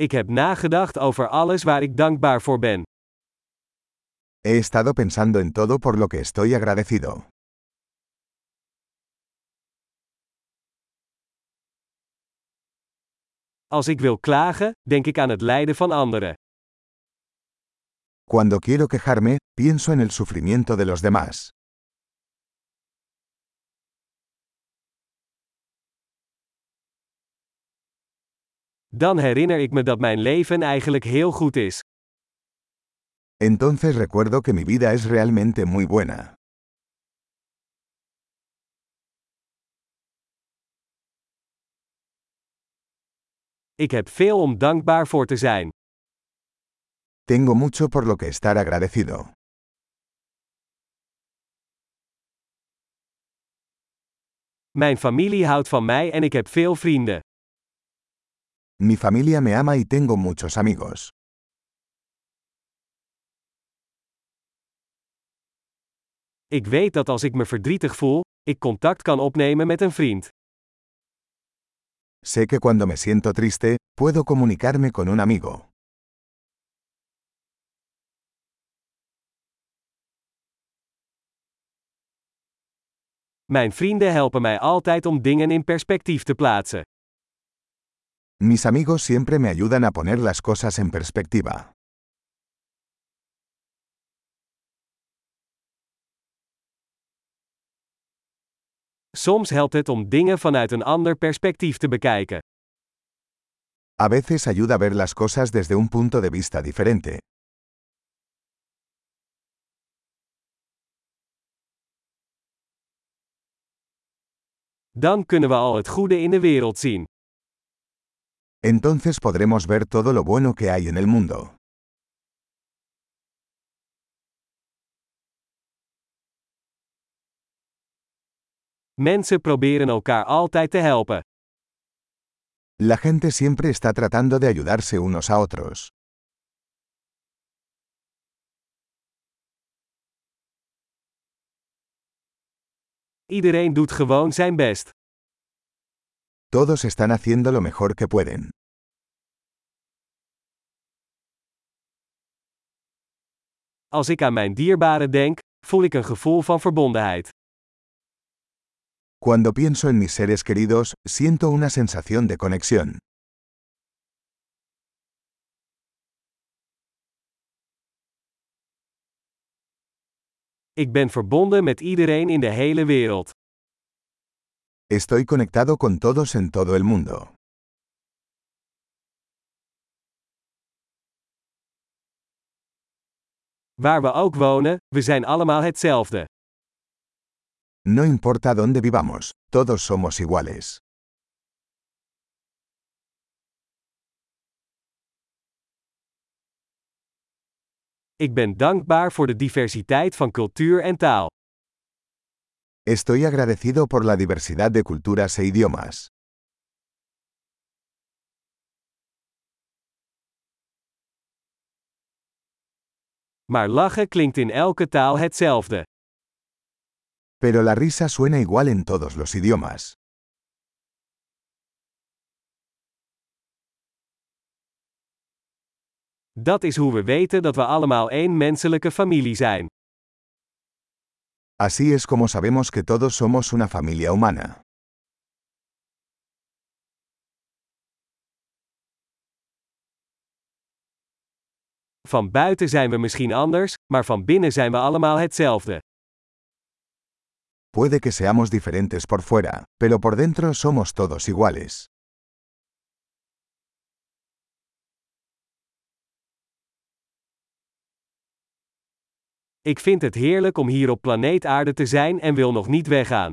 Ik heb nagedacht over alles waar ik dankbaar voor ben. He estado pensando en todo por lo que estoy agradecido. Als ik wil klagen, denk ik aan het lijden van anderen. Cuando quiero quejarme, pienso en el sufrimiento de los demás. Dan herinner ik me dat mijn leven eigenlijk heel goed is. Entonces recuerdo que mi vida es realmente muy buena. Ik heb veel om dankbaar voor te zijn. Tengo mucho por lo que estar agradecido. Mijn familie houdt van mij en ik heb veel vrienden. Mi familia me ama y tengo muchos amigos. Ik weet dat als ik me verdrietig voel, ik contact kan opnemen met een vriend. Sé que cuando me siento triste, puedo comunicarme con un amigo. Mijn vrienden helpen mij altijd om dingen in perspectief te plaatsen. Mis amigos siempre me ayudan a poner las cosas en perspectiva. Soms helpt het om dingen vanuit een ander perspectief te bekijken. A veces ayuda a ver las cosas desde un punto de vista diferente. Dan kunnen we al het goede in de wereld zien. Entonces podremos ver todo lo bueno que hay en el mundo. Mensen proberen elkaar altijd te helpen. La gente siempre está tratando de ayudarse unos a otros. Iedereen doet gewoon zijn best. Todos están haciendo lo mejor que pueden. Als ik aan mijn dierbaren denk, voel ik een gevoel van verbondenheid. Cuando pienso en mis seres queridos, siento una sensación de conexión. Ik ben verbonden met iedereen in de hele wereld. Estoy conectado con todos en todo el mundo. Waar we ook wonen, we zijn allemaal hetzelfde. No importa dónde vivamos, todos somos iguales. Ik ben dankbaar voor de diversiteit van cultuur en taal. Estoy agradecido por la diversidad de culturas e idiomas. Maar lachen klinkt in elke taal hetzelfde. Pero la risa suena igual en todos los idiomas. Dat is hoe we weten dat we allemaal één menselijke familie zijn. Así es como sabemos que todos somos una familia humana. Van buiten zijn we misschien anders, maar van binnen zijn we allemaal hetzelfde. Puede que seamos diferentes por fuera, pero por dentro somos todos iguales. Ik vind het heerlijk om hier op planeet Aarde te zijn en wil nog niet weggaan.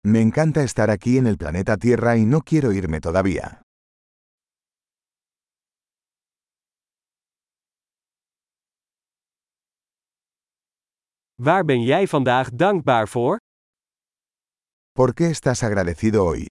Me encanta estar aquí en el planeta Tierra y no quiero irme todavía. Waar ben jij vandaag dankbaar voor? ¿Por qué estás agradecido hoy?